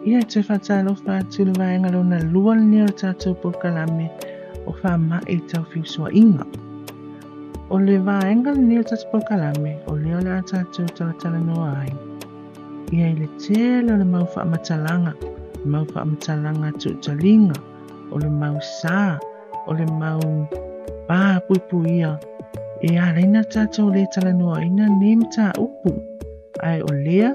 Ia te whatalo whātu le vaenga lo na lua ni o tātou po kalame o wha ma e tau whiusua inga. O le vaenga ni o tātou po kalame o leo le a tātou tala tala noa ai. Ia i le tele o le mau wha matalanga, mau wha matalanga tu talinga, o le mau sā, o le mau pā puipu ia. E a reina tātou le tala noa ina ne mta upu. Ai o lea,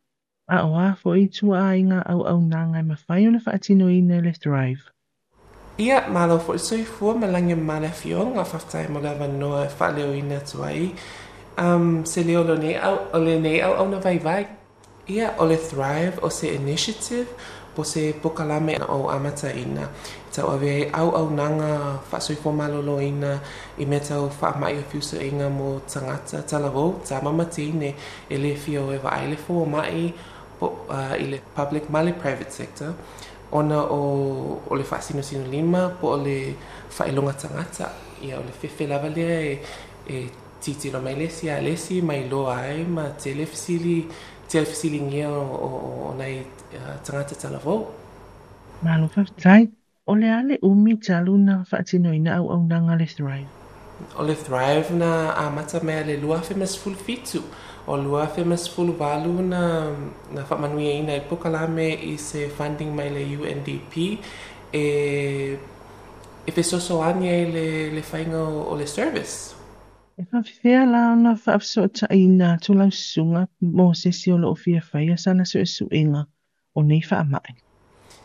a o a fo i tua a inga au au nanga e mawhai ona whaatino i ne le thrive. Ia, malo fo i soi fua ma lange male fio ngā whaftai mo lewa noa whaleo i ne tuai. Um, se leo lo nei au, o le nei au au na vai vai. Ia, o le thrive o se initiative po se pokalame o amata ina. Tau ave au au nanga whaasoi fo malolo ina i me tau wha mai o fiusa inga mo tangata talavo, ta mamatine e le fio e wa aile fo mai uh, i le public ma le private sector ona o, o le whaasino sino lima po o le whaelonga tangata ia o le fefe lava lea e, e titiro mai lesi a lesi mai loa ai ma tele fasili tele fasili ngia o, o, o nei uh, tangata talavou Malo whaftai, o le ale umi talu na whaatino ina au au nanga le thrive. O le thrive na a mata mea le lua fe mas full fitu. O lua fe mas fulu walu na na fa manui ina i pokalame i se funding mai le UNDP e e fe soso le le fainga o le service. E la ona fa so ta ina tu la sunga mo se si o lo fia faia sana so su inga o nei fa mai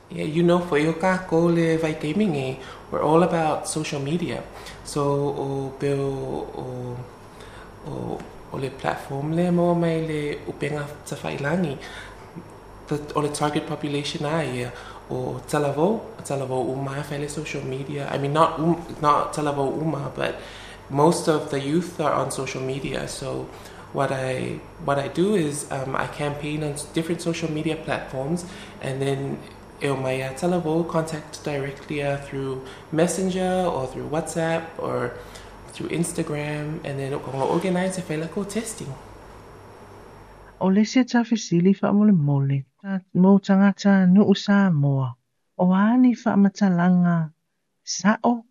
Yeah, you know, for your ko le vai gaming we're all about social media. So, o o o o le platform le mo mai le upenga tawhailangi. O le target population a ia o talavo talavo uma fele social media. I mean not um, not talavo uma but most of the youth are on social media. So what I what I do is um, I campaign on different social media platforms and then eu mai talavo contact directly through messenger or through WhatsApp or through Instagram, and then we're going to organize a physical testing. O le se ta fisili fa mole mo tangata no usa moa. O ani fa matalanga sa o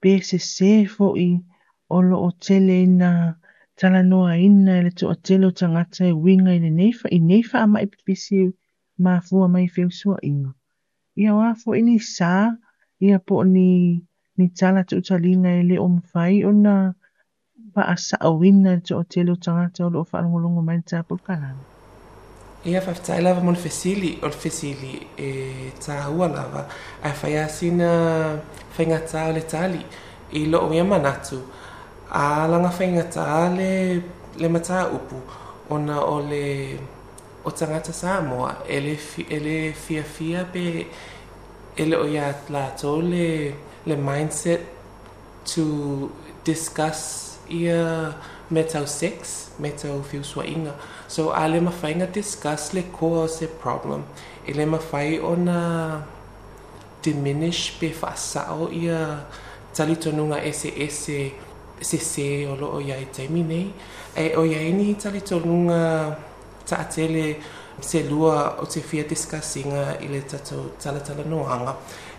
be se se fo i o lo o tele na tala noa ina le to o tele o tangata e winga i le neifa i neifa ama i pipisi ma fua mai feo sua inga. Ia wa fo ini sa, ia po ni ni tala tu talinga e le o mwhai o na pa a sa awina to o tele o tangata o lo whanongolongo mai ta pukalana. Ia whaftai lava mon fesili o fesili e tā hua lava a whaia sina whaingata o le tali i lo o ia manatu a langa whaingata le le mata upu ona o le o tangata Samoa e le, e le fia fia pe e le o ia tō le le mindset to discuss ia metal sex metal feel so inga so ale ma discuss le cause a problem. Ele ma fai ona diminish be fasa o ia tali tonu nga ese ese se se o lo o ya e temine e o ya ni tali tonu se lua o te fia discussinga i le tato talatala noanga.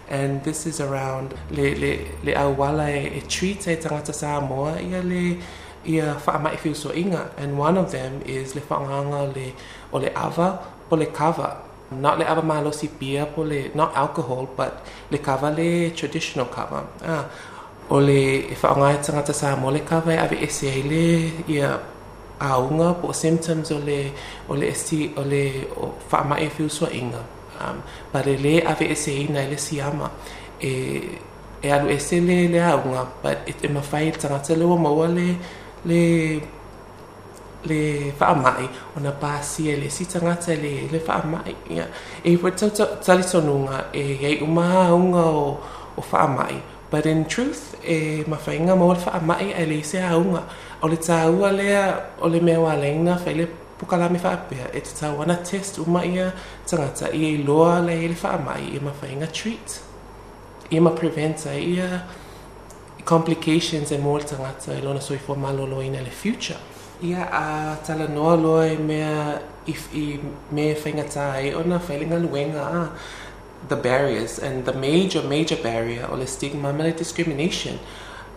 and this is around le le le awala e, e treat e tangata Samoa ia le ia so inga and one of them is le whaanganga le o le ava o le kava. Not le ava malosi pia po le not alcohol but le kava le traditional kava. Ah o le e tangata Samoa le kava e ave ese le ia aunga po symptoms o le o le esti o le whaamai whiu so inga um, pare le ave e se ina le siama e e alu e se le le aunga but it e mawhai tangata le wa maua le le le whaamai o na pāsi e le si tangata le, le whaamai. Ia. E fwe tau tali tonunga e ei umaha unga o, o whaamai. But in truth, e mawhainga mo le whaamai e le se aunga. O le tāua lea o le mea walenga whai le pukalami whaapea e te wana test uma ia tangata i e loa le le whaamai e mawhainga treat. Ia ma preventa ia complications e mo le tangata e lona soi fo malolo le future. Ia a tala loa e mea i me ona a the barriers and the major major barrier o le stigma ma le discrimination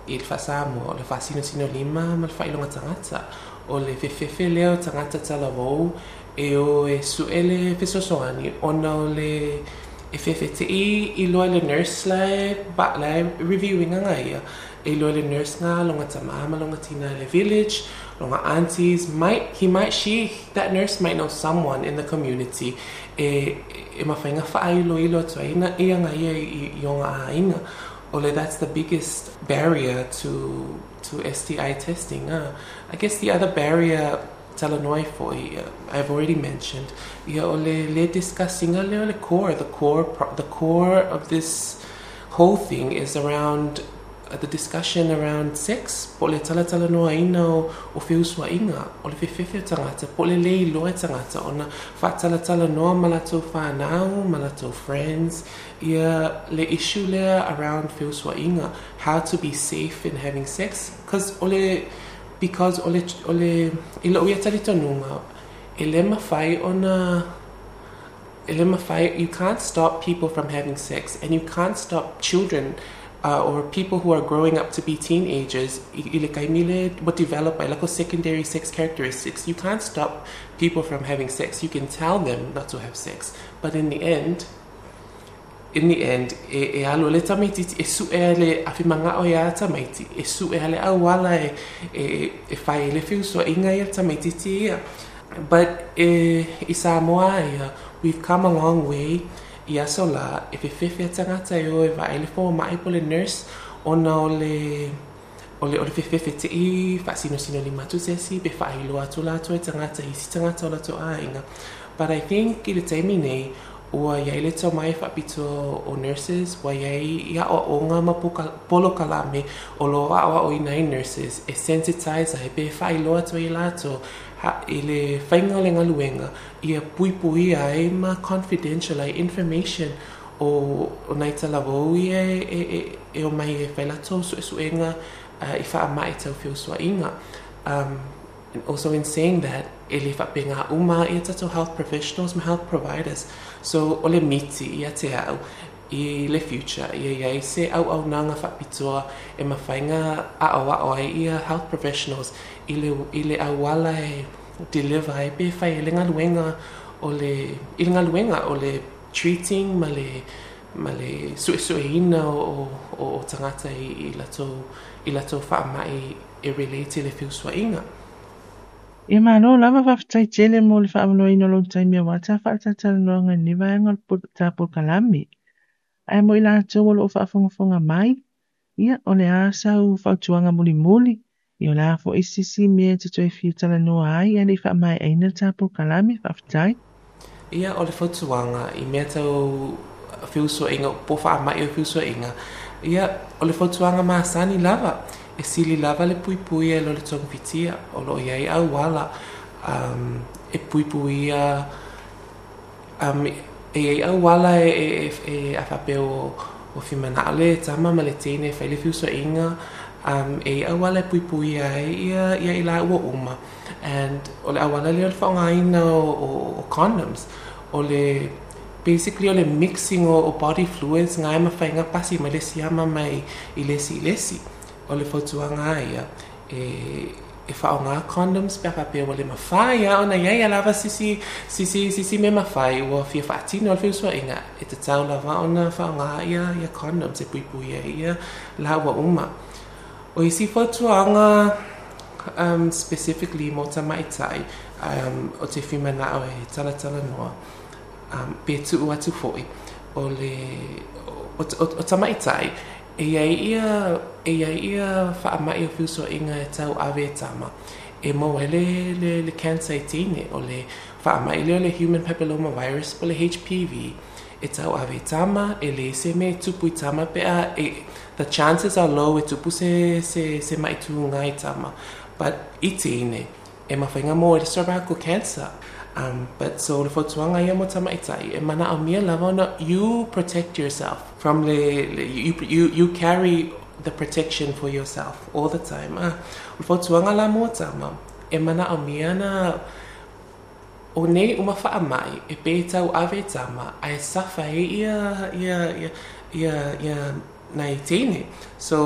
i le whasamo o le whasino sino lima ma le o le wou e o e ona o le e i loa le nurse lai ba lai reviewing anga ia e loa le nurse nga longa longa tina le village longa aunties might he might she that nurse might know someone in the community. E e mawhainga ina ia i ole that's the biggest barrier to to STI testing uh. I guess the other barrier Talanoi for uh, I've already mentioned Yeah, ole le discussing le ole core the core the core of this whole thing is around uh, Uh, the discussion around sex po le tala tala noa ina o, o whiusua inga o le whiwhiwhi tangata po le lei loe tangata ona wha tala tala noa malatou whanau malatou friends. Ia le issue lea around whiusua inga how to be safe in having sex because ole because ole ole ilo ia tali tonunga e le mawhai ona e le mawhai you can't stop people from having sex and you can't stop children uh, or people who are growing up to be teenagers, what develop by like secondary sex characteristics. You can't stop people from having sex. You can tell them not to have sex, but in the end, in the end, e, e alo le tamaiti e su e le awhimanga o ia tamaiti, e su e ale awala e, e, e whai le whiusua inga ia tamaiti ia. But e, i Samoa we've come a long way. Ia so la e fe fe fe tangata e o e vai le fo mai po le nurse ona o le o le o le fe fe fe te i fa sino sino li matu se si be fa i lo atu la to e tangata i si tangata o la to a inga. But I think i le taimi nei ua iai le tau mai whapito o nurses, wa iai ia o o ngā mapu polo kalame o lo a o i nei nurses e sensitize ai pe whai loa to i lato ha i le whainga le ia pui pui ai ma confidential ai information o, o nei tala e, e, e, e o mai e su e su enga uh, i wha mai tau whiu sua inga. Um, and also in saying that, e le whapenga uma i tato health professionals ma health providers. So o le miti i a te i le future i iai se au au nanga whapitoa e mawhainga a o a o ai i health professionals i le, i le awala e deliver e pe whai e le ngaluenga o le, i le ngaluenga o le treating ma le, ma le sue sue o, o, o tangata i, i lato, i lato wha e relate le whiusua inga. Ia malo lava whawhitai tele mo le whaamano ino lo tai mea wata whaatatala noa ngai ni vaenga tāpul kalami. Ai mo ila o lo whaafongafonga mai. Ia o le asa u whautuanga muli muli. Ia o le afo isisi mea te toi fia tala noa ai ane wha mai aina tāpul kalami whawhitai. Ia o le whautuanga i mea tau whiusua inga, po wha mai o whiusua inga. Ia o le whautuanga maa sani lava. e sili lava le pui pui e lo le fitia o lo iai au wala um, e pui pui a um, e iai au wala e, e, e, e a whape o, o whimana ale tama ma le tene whai le fiuso inga um, e au wala e pui pui a ia, ia i la ua uma. And o le au wala le o le whaonga ina o, o, o condoms o le basically o le mixing o, o body fluids ngai ma whainga pasi ma le siama mai i lesi i lesi. O le fotuanga ia. E e whao condoms pe pape wale le mawhai a ona iei a lava sisi sisi sisi me mawhai. Ua fia whaatino al whiusua inga. E te tau lava ona whao nga ia ia condoms e pui pui ia ia la ua uma. O isi fotuanga um, specifically mo ta maitai um, o te whimana o e tala tala noa um, pe tu ua tu foi o le o, o, o ta maitai e ia ia e ia ia wha mai o whiuso inga e tau awe tama. e mo e le, le, cancer i tine o le whaamai leo le human papilloma virus po le HPV e tau ave tama e le se me tupu i tama pe a e, the chances are low e tupu se, se, se mai tu ngai tama but i tine e mawhainga mo e le cervical cancer. Um, but so le fotuanga ia mo itai e mana au mia lava you protect yourself from le you, you, you carry the protection for yourself all the time ah. le fotuanga la mo tama mana au mia na o nei uma faa mai e pe tau ave tama ai e ia ia ia ia so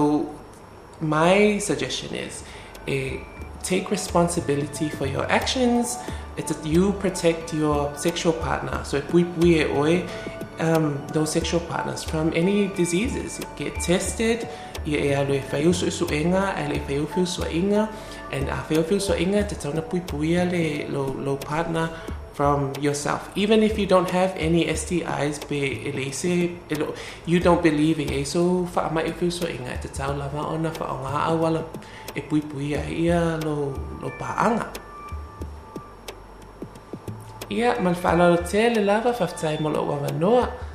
my suggestion is a take responsibility for your actions it's that you protect your sexual partner. So if we, we oi, um, those sexual partners from any diseases, get tested. Ia e alo e whai usu enga, inga, e le whai usu inga, and a whai usu e inga te tauna pui pui le lo, lo partner from yourself. Even if you don't have any STIs, be elese, you don't believe e so fa ma e usu inga te tau lava ona fa o ngā awala e pui pui a ia lo, lo paanga. Ia, man whanau te le lava whaftai mo lo wawa noa.